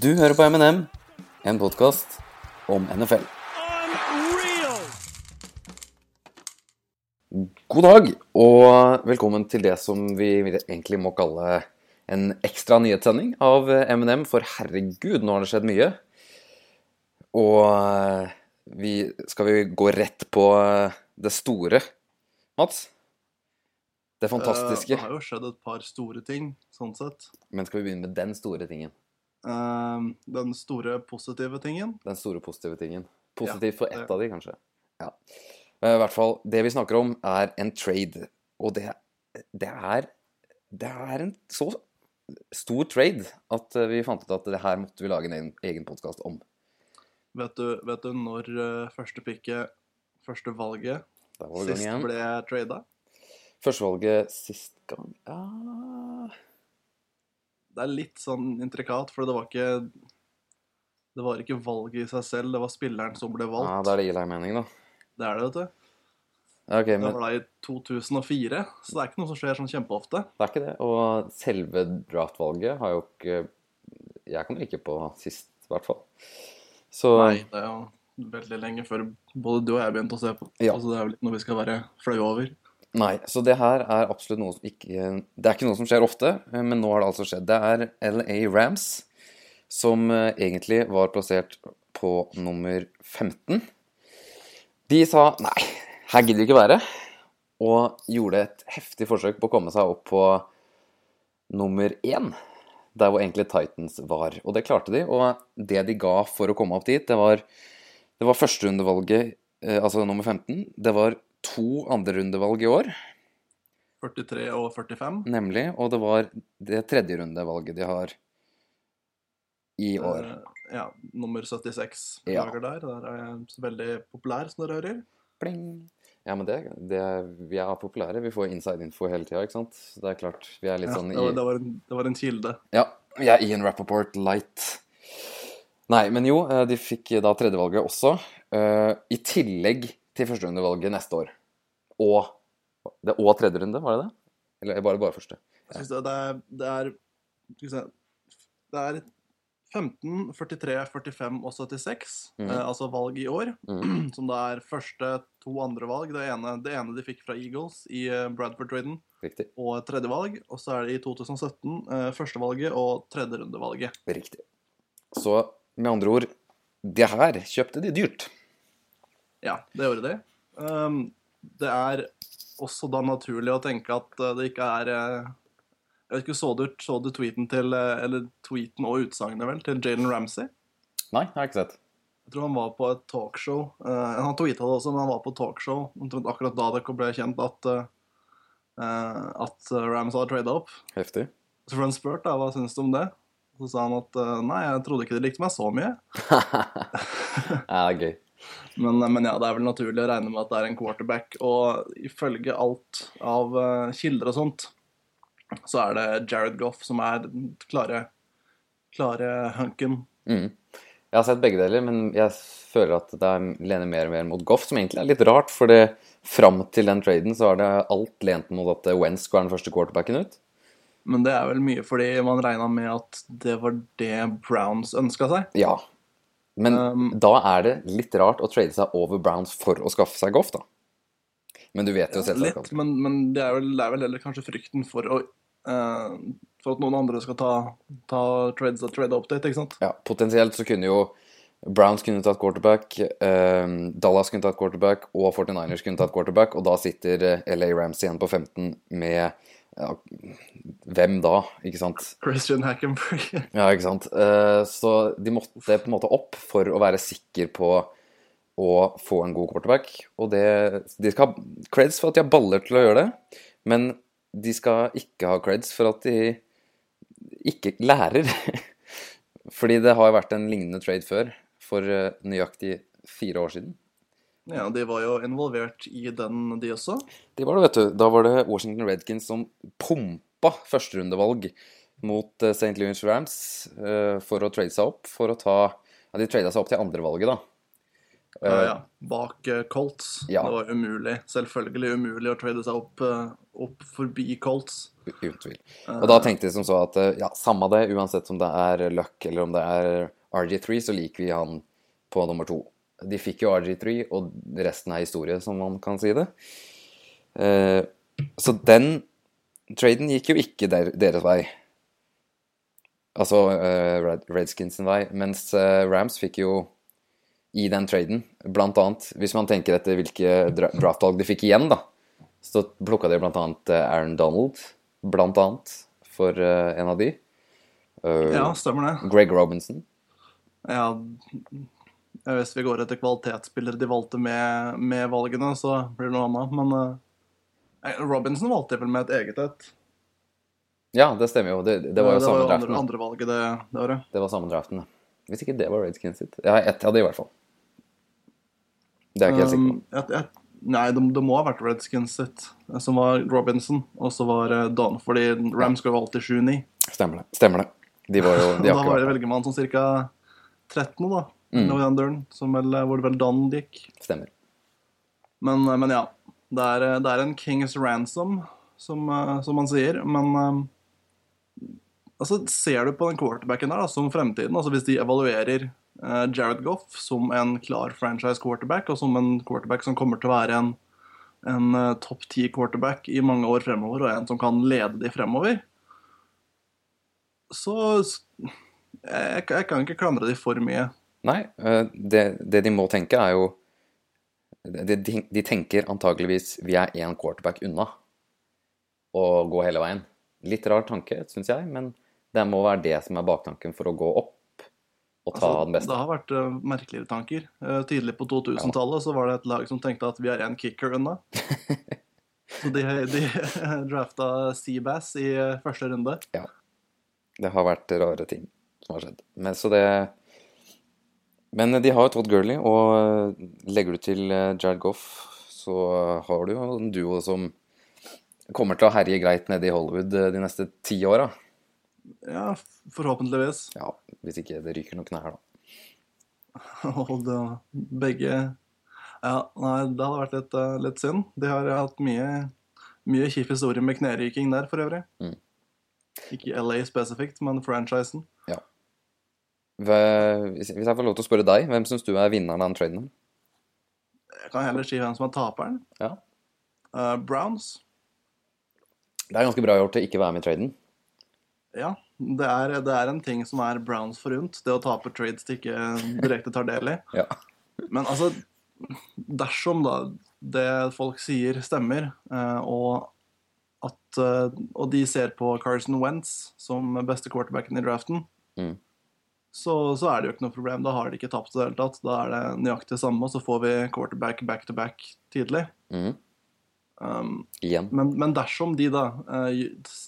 Du hører på M&M, en podkast om NFL. God dag, og velkommen til det som vi egentlig må kalle en ekstra nyhetssending av M&M, for herregud, nå har det skjedd mye. Og eh, vi, skal vi gå rett på eh, det store, Mats? Det Eh, fantastiske. Det har jo skjedd et par store ting, sånn sett. Men skal vi begynne med den store tingen? Eh, den store positive tingen Den store positive tingen. Positivt for ett av de, kanskje. Ja. Eh, I hvert fall, det vi snakker om, er en trade. Og det, det er Det er en så stor trade at eh, vi fant ut at det her måtte vi lage en egen, podkast om. vet du, vet du når eh, første picket, første valget, sist ble trada? Førstevalget sist gang ja. Det er litt sånn intrikat, for det var ikke Det var ikke valget i seg selv, det var spilleren som ble ja, valgt. Da er det Eli Manning, da. det er det, vet du. Okay, men... Det var da i 2004, så det er ikke noe som skjer sånn kjempeofte. det er ikke det. Og selve draftvalget har jo ikke Jeg kommer ikke på sist, i hvert fall. Så Nei, det er jo veldig lenge før både du og jeg begynte å se på. Ja. Altså, det er vel ikke noe vi skal være flaue over. Nei, så det her er absolutt noe som ikke Det er ikke noe som skjer ofte, eh, men nå har det altså skjedd. Det er LA Rams som eh, egentlig var plassert på nummer 15. De sa nei, her gidder vi ikke være, og gjorde et heftig forsøk på å komme seg opp på nummer én, der hvor egentlig Titans var. Og det klarte de, og det de ga for å komme opp dit, det var, det var førsterundevalget, eh, altså nummer 15. Det var to andrerundevalg i år, 43 og 45. nemlig, og det var det tredje rundevalget de har i år. Eh, ja, nummer 76 Ja. lager der. Der er jeg veldig populær, som dere hører. Pling. Ja, men det, det Vi er populære. Vi får inside info hele tida, ikke sant? Så det er klart. Vi er litt Ja, sånn i det, var en, det var en kilde. Ja, vi er Ian Rappaport light. Nei, men jo, eh, de fikk da tredjevalget også. eh, I tillegg til førsterundevalget neste år. Og det, Og tredje runde, var det det? Eller bare, bare første? Jeg syns det, det er, det er skal vi se, Det er 15, 43, 45 og 76, mm. eh, altså valg i år. Mm. Som da er første to andre valg. Det ene, det ene de fikk fra Eagles i eh, Bradford-traden, Riktig. og et tredje valg. Og så er det i 2017 eh, førstevalget og tredjerundevalget. Riktig. Så med andre ord, det her kjøpte de dyrt. Ja, det gjorde de. Um, det er også da naturlig å tenke at eh, det ikke er eh, Jeg vet ikke, Så du, så du tweeten til eh, Eller tweeten og utsagnet, vel, til Jalen Ramsey? Nei, jeg har ikke sett. Jeg tror han var på et talkshow. Uh, han tweeta det også, men han var på talkshow omtrent akkurat da det ble kjent at uh, at Rams hadde trada opp. Heftig. Så ble han spurt da, hva syns du om det. Så sa han at nei, jeg trodde ikke de likte meg så mye. ja, det er gøy. Men, men ja, det er vel naturlig å regne med at det er en quarterback. Og ifølge alt av eh, kilder og sånt, så er det Jared Goff som er den klare, klare hunken. Mm. Jeg har sett begge deler, men jeg føler at det er, lener mer og mer mot Goff, som egentlig er litt rart, for det, fram til den traden så har det alt lent mot at Wentz være den første quarterbacken ut. Men det er vel mye fordi man regna med at det var det Browns ønska seg. Ja. Men Um, da er det litt rart å trade seg over Browns for å skaffe seg Goff, da. Men du vet jo selvsagt Litt, men, men det, er vel, det er vel heller kanskje frykten for å uh, For at noen andre skal ta, ta trades og trade update, ikke sant? ja, potensielt så kunne jo Browns kunne tatt quarterback, eh, Dallas kunne tatt quarterback, og 49ers kunne tatt quarterback, og da sitter eh, LA Rams igjen på 15 med ja, Hvem da, ikke sant? Christian Hackenberg. Ja, ikke sant. Eh, Så de måtte på en måte opp for å være sikker på å få en god quarterback. Og det, de skal ha creds for at de har baller til å gjøre det, men de skal ikke ha creds for at de ikke lærer. Fordi det har jo vært en lignende trade før, for eh, nøyaktig fire år siden. Ja, de var jo involvert i den, de også. De var det, vet du. Da var det Washington Redkins som pumpa førsterundevalg mot eh, St. Louis Rams eh, for å trade seg opp. For å ta Ja, de trada seg opp til andrevalget, da. Ja, ja. Bak eh, Colts. Ja. Det var umulig. Selvfølgelig umulig å trade seg opp, opp forbi Colts. Uten tvil. Og da tenkte de som så at ja, samme det, uansett om det er Luck eller om det er RG3, så liker vi han på nummer to. De fikk jo RG3, og resten er historie, som man kan si det. Eh, så den traden gikk jo ikke der, deres vei. Altså Redskinsen Red, Redskins sin vei. Mens eh, Rams fikk jo i den traden, blant annet, hvis man tenker etter hvilke dra draftvalg de fikk igjen, da, så plukka de blant annet eh, Aaron Donald, blant annet, for eh, en av de. Eh, Ja, stemmer det. Greg Robinson. Ja, hvis vi går etter kvalitetsspillere de valgte med, med valgene, så blir det noe annet. Men uh, Robinson valgte vel med et eget et. Ja, det stemmer jo. Det, det var jo samme var jo andre valget det, det året. Det var samme draften, ja. Hvis ikke det var Redskins sitt. Har ett av det, i hvert fall. Det er jeg ikke helt sikker på. Um, et, et, nei, det, det må ha vært Redskins sitt, eh, som var Robinson, og så var eh, Don, fordi Rams går jo alltid 7-9. Stemmer det. Stemmer det. De var jo de da var det, som velger man sånn ca. 13, da. Mm. Som vel, hvor det vel Don gikk. Stemmer. Men, eh, men ja. Det er, eh, det er en Kings ransom, som, eh, som man sier. Men altså, ser du på den quarterbacken der da, som fremtiden altså Hvis de evaluerer Jared Goff som en klar franchise quarterback, og som en quarterback som kommer til å være en, en topp ti quarterback i mange år fremover, og en som kan lede de fremover, så jeg, jeg kan ikke klandre de for mye. Nei, eh, det, det de må tenke, er jo De, de, tenker antageligvis vi er én quarterback unna å gå hele veien. Litt rar tanke, syns jeg, men det må være det som er baktanken for å gå opp og ta Altså, den beste. Det har vært uh, merkeligere tanker. Uh, tidlig på 2000-tallet så var det et lag som tenkte at vi er en kicker unna. så de, de drafta Seabass i eh, første runde. Det har vært rare ting som har skjedd. Men, så det, men de har jo Todd Gurley, og eh, legger du til eh, Jared Goff, så har du jo en duo som kommer til å herje greit nede i Hollywood eh, de neste ti åra. Ja, forhåpentligvis. Ja, hvis ikke det ryker noen knær, da. Og det, begge Ja, nei, det hadde vært litt, eh, litt synd. De har hatt mye, mye kjip historie med kneryking der, for øvrig. Mm. Ikke LA spesifikt, men franchisen. Hva- Hvis jeg får lov til å spørre deg, hvem syns du er vinneren av den traden? Jeg kan heller si hvem som er taperen. Ja. Uh, Browns. Det er ganske bra gjort til ikke være med i traden. Ja, det er, det er en ting som er Browns forunt, det å tape trades de ikke direkte tar del i. Ja. Men altså, dersom da det folk sier stemmer, uh, og at uh, Og de ser på Carson Wentz som beste quarterbacken i draften, Mm. Så, så er det jo ikke noe problem. Da har de ikke tapt i det hele tatt. Da er det nøyaktig det samme, og så får vi quarterback back to back tidlig. Mm. Um, Igjen. men, men dersom de da, eh,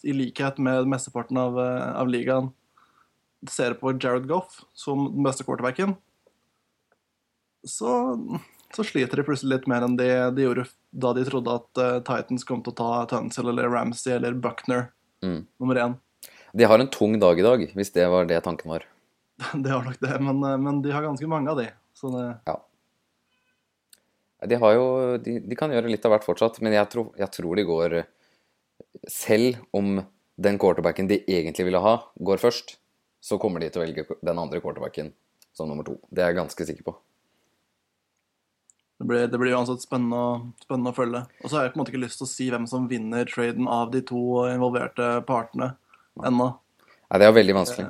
i likhet med mesteparten av, eh, av ligaen, ser på Jared Goff som den beste quarterbacken, så, så sliter de plutselig litt mer enn de, de gjorde da de trodde at eh, Titans kom til å ta Tunsil eller Ramsey eller Buckner Mm. nummer én. De har en tung dag i dag, hvis det var det tanken var. Det har nok det, men, eh, men de har ganske mange av de. Så det, Ja. De har jo De, de kan gjøre litt av hvert fortsatt, men jeg tror, jeg tror de går Selv om den quarterbacken de egentlig ville ha, går først, så kommer de til å velge den andre quarterbacken som nummer to. Det er jeg ganske sikker på. det, blir, det blir uansett spennende, spennende å følge. Og så har jeg på en måte ikke lyst til å si hvem som vinner traden av de to involverte partene ennå. Nei, det er veldig vanskelig.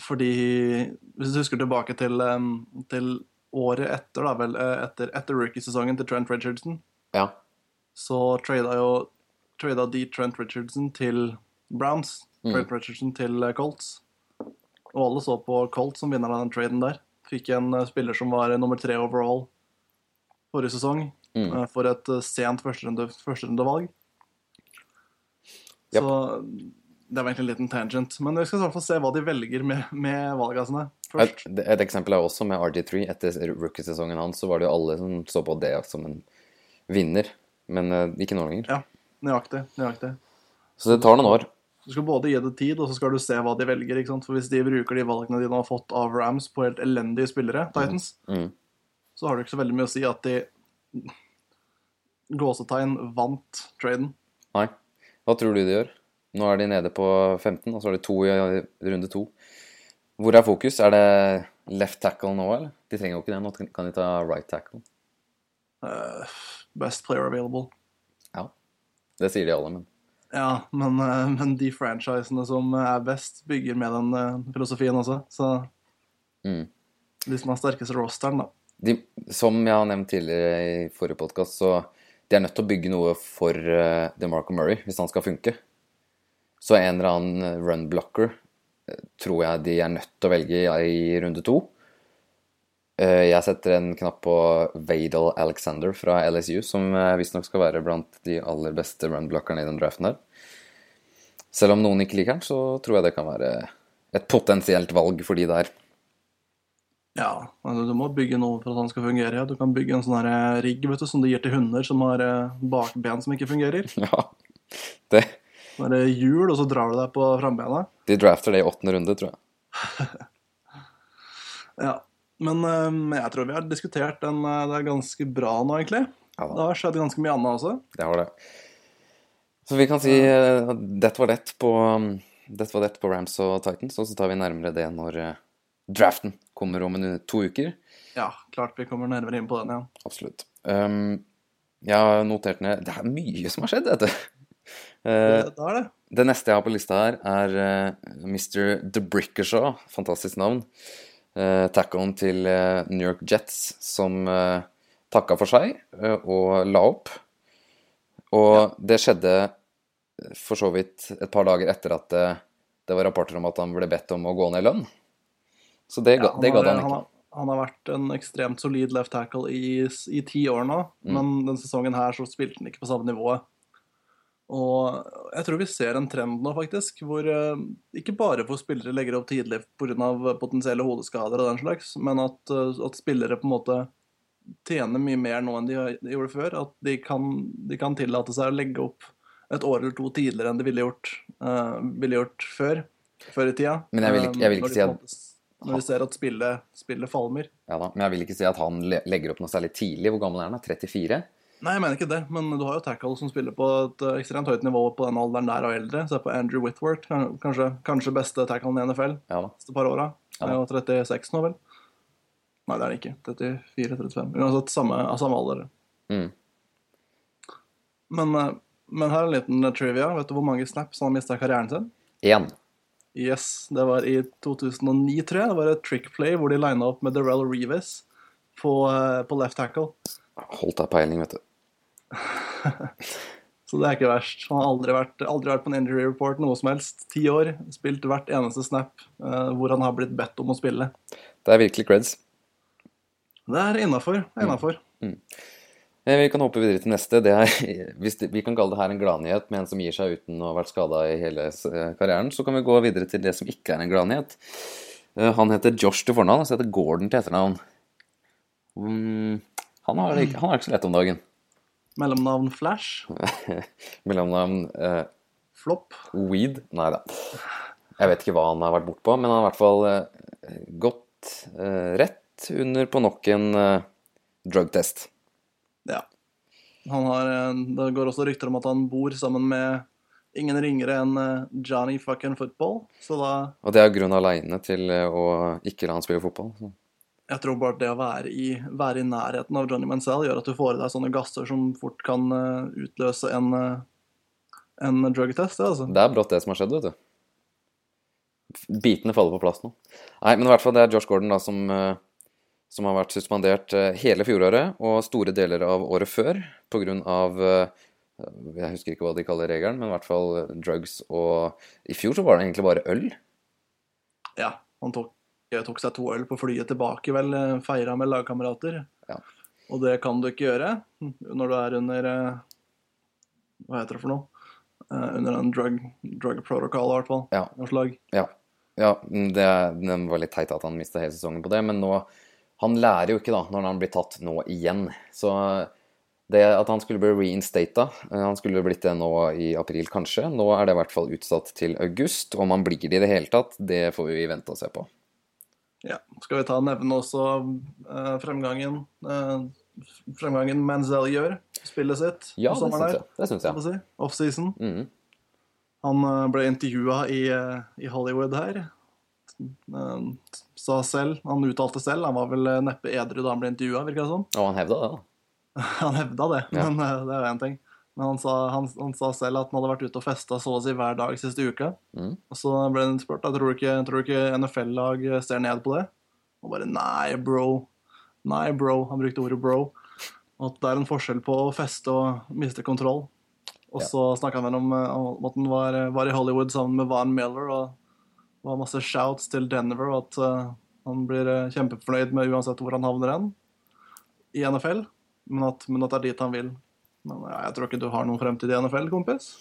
Fordi hvis du husker tilbake til, til året etter, da vel, eh, etter, etter rookiesesongen til Trent Richardson, Ja. så trada jo trada de Trent Richardson til Browns. Mm. Trent Richardson til eh, Colts. Og alle så på Colts som vinner av den traden der. Fikk en eh, spiller som var nummer tre overall forrige sesong, Mm. for et sent førsterundevalg. Første yep. Så det var egentlig en liten tangent. Men vi skal i hvert fall se hva de velger med, med valgassene først. Et, et eksempel er også med RG3. Etter rookiesesongen hans så var det jo alle som så på det som en vinner, men uh, ikke nå lenger. Ja, nøyaktig. nøyaktig. Så det tar noen år. Du skal både gi det tid, og så skal du se hva de velger. ikke sant? For Hvis de bruker de valgene de har fått av Rams på helt elendige spillere, Titans, Mm. så har det ikke så veldig mye å si at de gåsetegn vant traden. Nei. Hva tror du de gjør? Nå er de nede på 15, og så er de to i runde to. Hvor er fokus? Er det left tackle nå, eller? De trenger jo ikke det. Nå kan de ta right tackle. Uh, best player available. Ja. Det sier de alle, men Ja, men, uh, men de franchisene som er best, bygger med den uh, filosofien også. Så Mm. de som har sterkeste rosteren, da. de, Som jeg har nevnt tidligere i forrige podkast, så de er nødt til å bygge noe for uh, DeMarco Murray hvis han skal funke. Så en eller annen run blocker eh, tror jeg de er nødt til å velge i, runde to. Eh, jeg setter en knapp på Vadal Alexander fra LSU, som visstnok skal være blant de aller beste run-blockerne i den draften her. Selv om noen ikke liker den, så tror jeg det kan være et potensielt valg for de der. Ja, du må bygge noe for at han skal fungere. Du kan bygge en sånn eh, rigg vet du, som de gir til hunder som har eh, bakben som ikke fungerer. Ja, det, Så er det hjul, og så drar du deg på frambena. de drafter det i åttende runde, tror jeg. Ja. Men um, jeg tror vi har diskutert den eh, det er ganske bra nå, egentlig. Ja Det har skjedd ganske mye annet også. det har det. Så vi kan si at dette var lett på, um, var det på Rams og Titans, og så tar vi nærmere det når uh, draften kommer om en, to uker. Ja, klart vi kommer nærmere inn på den igjen. Absolutt. Um, jeg har notert ned Det er mye som har skjedd, vet du. Eh, Det, er det. det neste jeg har på lista her, er uh, Mr. DeBrickershaw. Fantastisk navn. Uh, Tacklen til eh, New York Jets, som uh, takka for seg eh, og la opp. Og det skjedde eh, for så vidt et par dager etter at det, det var rapporter om at han ble bedt om å gå ned i lønn. Så det, Ja, det gadd han han, ikke. har, han har vært en ekstremt solid left tackle i, i ti år nå, Mm. men denne sesongen her så spilte han ikke på samme nivået. Og jeg tror vi ser en trend nå, faktisk, hvor eh, ikke bare hvor spillere legger opp tidlig pga. potensielle hodeskader og den slags, men at, eh, at spillere på en måte tjener mye mer nå enn de gjorde før. At de kan, de kan tillate seg å legge opp et år eller to tidligere enn de ville gjort, uh, ville gjort før, før i tida. Men jeg vil ikke- jeg vil ikke si at- Når vi ser at spillet, spillet falmer. Ja da, Men jeg vil ikke si at han legger opp noe særlig tidlig. Hvor gammel er han? da? 34? Nei, jeg mener ikke det, men du har jo tackle som spiller på et eh, ekstremt høyt nivå på den alderen der og eldre. Se på Andrew Whitworth, kanskje, kanskje beste tacklen i NFL Ja de par åra. Ja. Er jo 36 nå, vel? Nei, det er det ikke. 34-35. Uansett samme, samme alder. Mm. Men, eh, men her er en liten eh, trivia. Vet du hvor mange snaps han har mista karrieren sin? Én. Yes, det var i 2009, tror jeg. Det var et trick play hvor de lina opp med Darrell Reeves på, på left tackle. Holdt deg peiling, vet du. Så det er ikke verst. Han har aldri vært, aldri vært på en injury report noe som helst. Ti år. Spilt hvert eneste snap eh, hvor han har blitt bedt om å spille. Det er virkelig creds. Det er innafor. Innafor. Eh, Vi kan hoppe videre til neste. Det er, hvis det, vi kan kalle det her en gladnyhet med en som gir seg uten å ha vært skada i hele eh, karrieren. Så kan vi gå videre til det som ikke er en gladnyhet. Eh, Han heter Josh til fornavn, og så heter Gordon til etternavn. Mm, han, har det ikke, han har det ikke så lett om dagen. Mellomnavn Flash. Mellomnavn eh, Flopp. Weed? Nei da. Jeg vet ikke hva han har vært bortpå, men han har i hvert fall eh, gått eh, rett under på nok en eh, drugtest. Ja. Han har, eh, det går også rykter om at han bor sammen med ingen ringere enn Johnny fucking football. Så da Og det er grunn aleine til å ikke la han spille fotball. Så. Jeg tror bare det å være i, være i nærheten av Johnny Mansell gjør at du får i deg sånne gasser som fort kan eh, utløse en, eh, en drugtest. Det, altså. Det er brått det som har skjedd, vet du. Bitene faller på plass nå. Nei, men i hvert fall det er Josh Gordon da som, eh, som har vært suspendert hele fjoråret og store deler av året før på grunn av eh, Jeg husker ikke hva de kaller regelen, men i hvert fall drugs og I fjor så var det egentlig bare øl. Ja, han tok, jeg tok seg to øl på flyet tilbake, vel, eh, feira med lagkamerater. Ja. Og det kan du ikke gjøre når du er under eh, Hva heter det for noe? Eh, Under en drug, drug protocol, i hvert fall. Ja. Slag. Ja, ja det, det var litt teit at han mista hele sesongen på det, men nå Han lærer jo ikke, da, når han blir tatt nå igjen. Så det at han skulle bli reinstata Han skulle blitt det nå i april, kanskje. Nå er det i hvert fall utsatt til august. Om han blir det i det hele tatt, det får vi vente og se på. Ja. Skal vi ta nevne også uh, fremgangen uh, Fremgangen Manziel gjør spillet sitt Ja, det syns jeg. Det syns jeg. si. Offseason. Mhm. Han uh, ble intervjua i, i Hollywood her. Sa selv, Han uttalte selv, han var vel neppe edru da han ble intervjua, virka det som. Og han hevda det, da. Han hevda det, Ja. men det er jo én ting. Men han sa, han, han sa selv at han hadde vært ute og festa så å si hver dag siste uka. Mm. Og så ble han spurt da, tror du ikke, tror du ikke NFL-lag ser ned på det. Og bare nei, bro. Nei, bro. Han brukte ordet bro. Og at det er en forskjell på å feste og miste kontroll. Og Ja. så snakka han vel om, eh, om at han var, var i Hollywood sammen med Van Miller, og det var masse shouts til Denver, og at uh, han blir eh, kjempefornøyd med uansett hvor han havner hen i NFL, men at, men at det er dit han vil. Men ja, jeg tror ikke du har noen fremtid i NFL, kompis.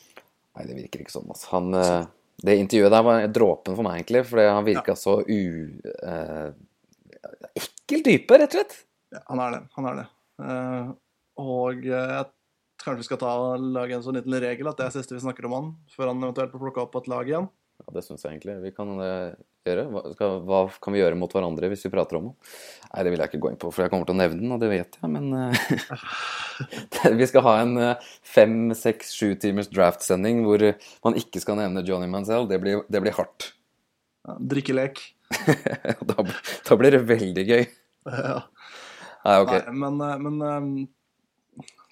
Nei, det virker ikke sånn. Altså. Han, eh, det intervjuet der var dråpen for meg, egentlig. Fordi han virka så u... eh, ekkel type, rett og slett. Ja, han er det. Han er det. Eh, og jeg kanskje vi skal ta lage en sånn liten regel at det er siste vi snakker om han, før han eventuelt får plukka opp et lag igjen. Ja, Det syns jeg egentlig vi kan eh, gjøre. Hva, skal, hva kan vi gjøre mot hverandre hvis vi prater om den? Nei, det vil jeg ikke gå inn på, for jeg kommer til å nevne den, og det vet jeg, men eh, Vi skal ha en eh, fem, seks, sju timers draft-sending hvor man ikke skal nevne Johnny Mansell. Det blir, det blir hardt. Ja, drikkelek. da, da blir det veldig gøy. Ja. Nei, ok. Nei, men, men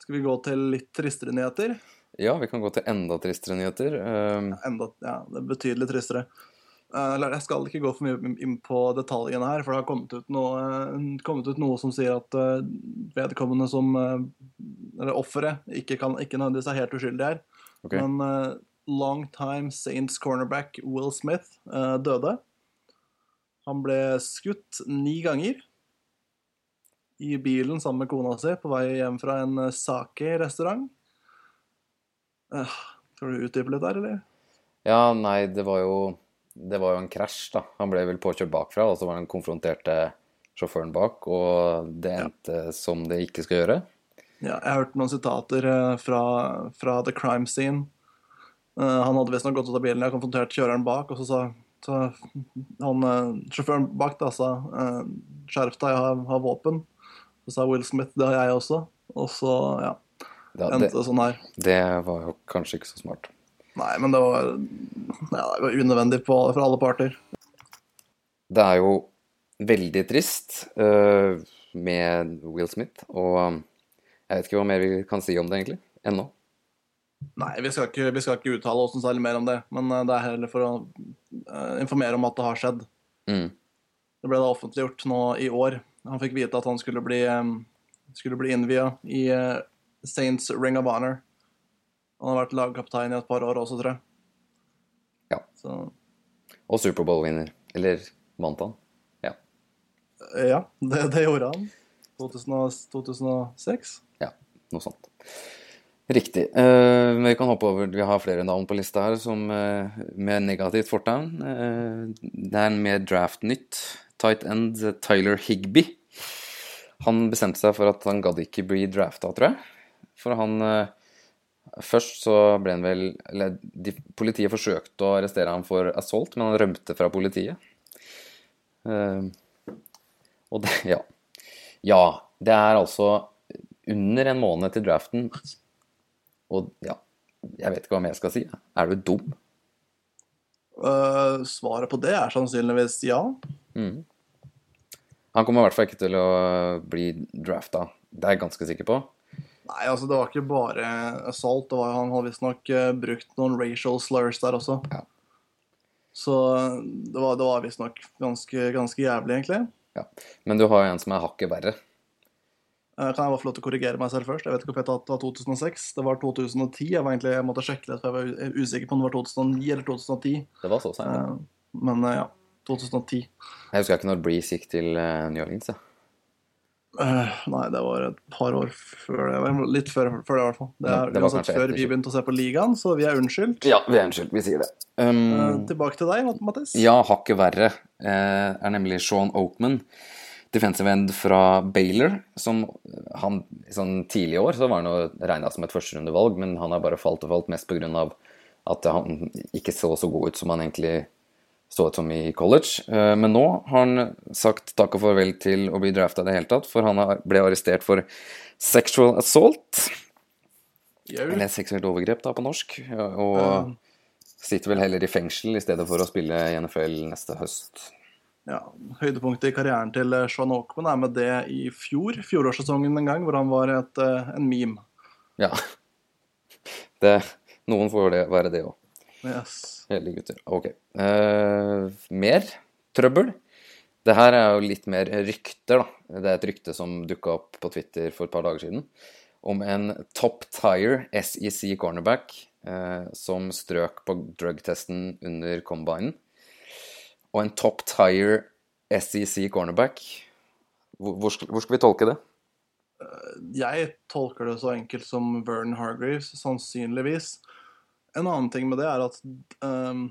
skal vi gå til litt tristere nyheter? Ja, vi kan gå til enda tristere nyheter. Uh, Enda, ja, det er betydelig tristere. Uh, jeg skal ikke gå for mye inn på detaljene her, for det har kommet ut noe, eh, kommet ut noe som sier at uh, vedkommende som Eller offeret ikke, kan- ikke nødvendigvis er helt uskyldig her. Okay. Men longtime Saints cornerback Will Smith døde. Han ble skutt ni ganger i bilen sammen med kona si på vei hjem fra en sake-restaurant. Uh, skal du utdype litt der, eller? Ja, nei, det var jo Det var jo en krasj, da. Han ble vel påkjørt bakfra, og så var han konfronterte sjåføren bak, og det endte som det ikke skal gjøre. Ja, jeg hørte noen sitater eh, fra, fra The Crime Scene. Uh, han hadde visstnok gått ut av bilen og konfrontert kjøreren bak, og så sa så han, eh, sjåføren bak da sa uh, 'skjerp deg, jeg har, har våpen'. Så sa Will Smith 'det har jeg også'. Og så ja, Ja, endte det, sånn her. det var jo kanskje ikke så smart. Nei, men det var, ja, det var unødvendig på, for alle parter. Det er jo veldig trist uh, med Will Smith, og um, jeg vet ikke hva mer vi kan si om det, egentlig. Ennå. Nei, vi skal ikke, vi skal ikke uttale oss noe særlig mer om det, men eh, det er heller for å eh, informere om at det har skjedd. Mm. Det ble da offentliggjort nå i år. Han fikk vite at han skulle bli, eh, skulle bli innvia i Saints Ring of Honor. Han har vært lagkaptein i et par år også, tror jeg. Ja. Så Og Superbowl-vinner. Eller vant han? Ja. ja, det, det gjorde han. 2006. Ja, noe sånt. Riktig. Uh, vi kan hoppe over Vi har flere navn på lista her som uh, med negativt fortegn. Uh, det er en med draft-nytt. Tight end Tyler Higby. Han bestemte seg for at han gadd ikke bli drafta, tror jeg. For han eh, Først så ble han vel Eller de, politiet forsøkte å arrestere ham for assault, men han rømte fra politiet. Uh, og det Ja. Ja, det er altså under en måned til draften. Og ja, jeg vet ikke hva mer jeg skal si. Er du dum? Uh, svaret på det er sannsynligvis ja. Mm. Han kommer i hvert fall ikke til å bli drafta. Det er jeg ganske sikker på. Nei, altså det var ikke bare salt. Det var, han hadde visstnok uh, brukt noen racial slurs der også. Ja. Så eh, det var, det var visstnok ganske, ganske jævlig, egentlig. Ja. Men du har jo en som er hakket verre. Uh, kan jeg bare få lov til å korrigere meg selv først? Jeg vet ikke om jeg tatt av 2006. Det var 2010. Jeg var egentlig, jeg måtte sjekke litt, for jeg var usikker på om det var 2009 eller 2010. Det var så seint. Eh, men eh, ja, 2010. Jeg husker ikke når Breeze gikk til eh, New Orleans. Ja. Eh, nei, det var et par år før det. Litt før, før det, i hvert fall. Det er det uansett før vi begynte å se på ligaen, så vi er unnskyldt. ja, vi er unnskyldt. vi sier det. Um, uh, tilbake til deg, Matt- Mattis. Ja, hakket verre uh, er nemlig Sean Oakman, defensive end fra Baylor. Som han sånn tidlig år så var han regna som et førsterundevalg, men han har bare falt og falt mest pga. at han ikke så så god ut som han egentlig som i college. Eh, Men nå har han sagt takk og farvel til å bli drafta i det hele tatt, for han ble arrestert for sexual assault. Jau. Eller seksuelt overgrep, da, på norsk. Og Ja. sitter vel heller i fengsel i stedet for å spille i NFL neste høst. Ja, Høydepunktet i karrieren til eh, Sean Aukman er med det i fjor, fjorårssesongen en gang, hvor han var et, eh, en meme. Ja. Det, noen får det, være det òg. Yes. Heldige gutter. Ok. Uh, mer trøbbel. Det her er jo litt mer rykter, da. Det er et rykte som dukka opp på Twitter for et par dager siden. Om en top tire SEC cornerback eh, som strøk på drugtesten under combinen. Og en top tire SEC cornerback Hvor, hvor, skal, hvor skal vi tolke det? Jeg tolker det så enkelt som Vernon Hargreaves, sannsynligvis. En annen ting med det er at um,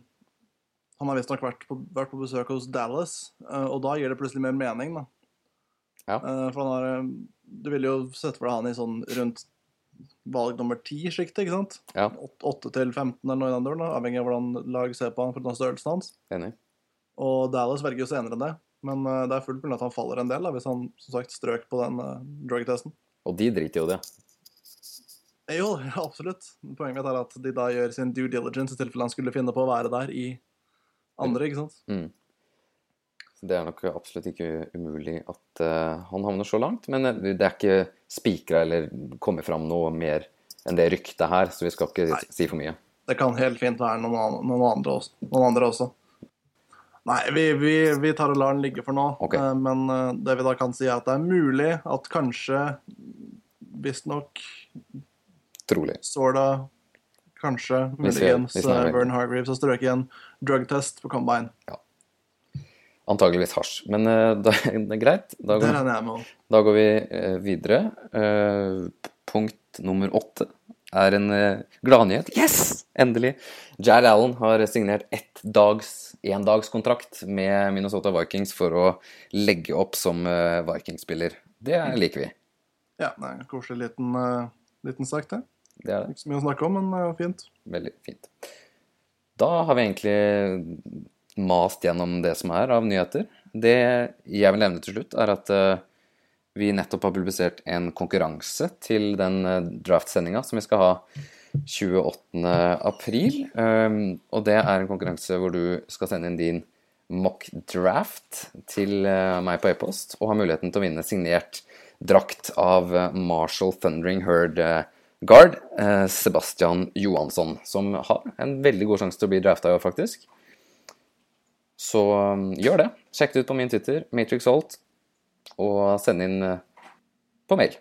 han har visstnok vært, på- vært på besøk hos Dallas, uh, og da gir det plutselig mer mening, da. Ja. Uh, for han har eh, Du ville jo sett for deg han i sånn rundt valg nummer ti-sjiktet, ikke sant? Ja, 8 til 15 eller noe i den duren, avhengig av hvordan lag ser på han for størrelsen hans. enig. Og Dallas velger jo senere enn det. Men uh, det er fullt mulig at han faller en del da, hvis han som sagt strøk på den drug-testen. Og de driter jo det. Jo, ja, absolutt. Poenget mitt er at de da gjør sin due diligence i tilfelle han skulle finne på å være der i andre, ikke sant? Mm. Så det er nok absolutt ikke umulig at uh, han havner så langt. Men eh, det er ikke spikra eller kommet fram noe mer enn det ryktet her, så vi skal ikke Nei. si for mye. Det kan helt fint være noen, an- noen, andre, også, noen andre også. Nei, vi, vi, vi tar og lar den ligge for nå. Okay. Uh, Men uh, det vi da kan si, er at det er mulig at kanskje, visstnok, Trolig. sorta, kanskje, muligens er Vern Hargreaves har strøket i en drug-test på Combine. Antakeligvis hasj. Men uh, da, det er greit. Da går, med. da går vi uh, videre. Uh, punkt nummer åtte er en uh, gladnyhet. Yes! Endelig! Jad Allen har signert ett dags, endagskontrakt med Minnesota Vikings for å legge opp som uh, Vikings-spiller. Det liker vi. Ja, det er en koselig liten, uh, liten sak, det. Det er det. Ikke så mye å snakke om, men uh, fint. Veldig fint. Da har vi egentlig mast gjennom det som er av nyheter. Det jeg vil nevne til slutt, er at eh, vi nettopp har publisert en konkurranse til den uh, draftsendinga som vi skal ha 28. april. Um, og det er en konkurranse hvor du skal sende inn din mock draft til eh, meg på e-post, og ha muligheten til å vinne signert drakt av eh, Marshall Thundering Herd eh, Guard, eh, Sebastian Johansson, som har en veldig god sjanse til å bli drafta i år, faktisk. Så um, gjør det. Sjekk det ut på min Twitter, Matrix Holt, og send inn eh, på mail.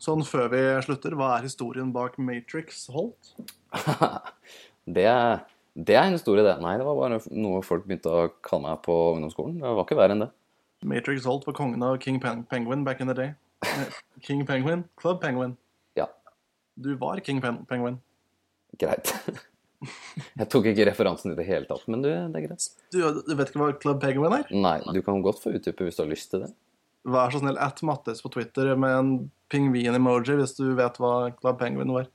Sånn før vi slutter, hva er historien bak Matrix Holt? det, det er en historie, det. Nei, det var bare noe folk begynte å kalle meg på ungdomsskolen. Det var ikke verre enn det. Matrix Holt var kongen av King Pen Penguin back in the day. Eh, King Penguin? Club Penguin. Du var King Pen Penguin. greit. Jeg tok ikke referansen i det hele tatt, men du, det er greit. Du, du vet ikke hva Club Penguin er? Nei, du kan godt få utdype hvis du har lyst til det. Vær så snill, at Mattis på Twitter med en pingvin-emoji hvis du vet hva Club Penguin var.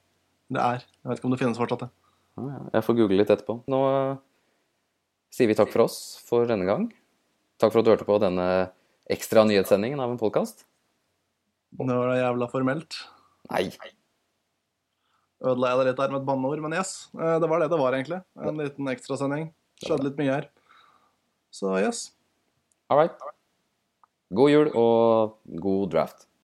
Det er. Jeg vet ikke om det finnes fortsatt, det. Ja, Jeg får google litt etterpå. Nå eh, sier vi takk for oss for denne gang. Takk for at du hørte på denne ekstra nyhetssendingen av en podkast. Nå var det jævla formelt. Nei, Ødela jeg det litt der med et banneord, men yes. eh, Det var det det var, egentlig. En liten ekstrasending. Skjedde litt mye her. Så yes. all right. God jul og god draft.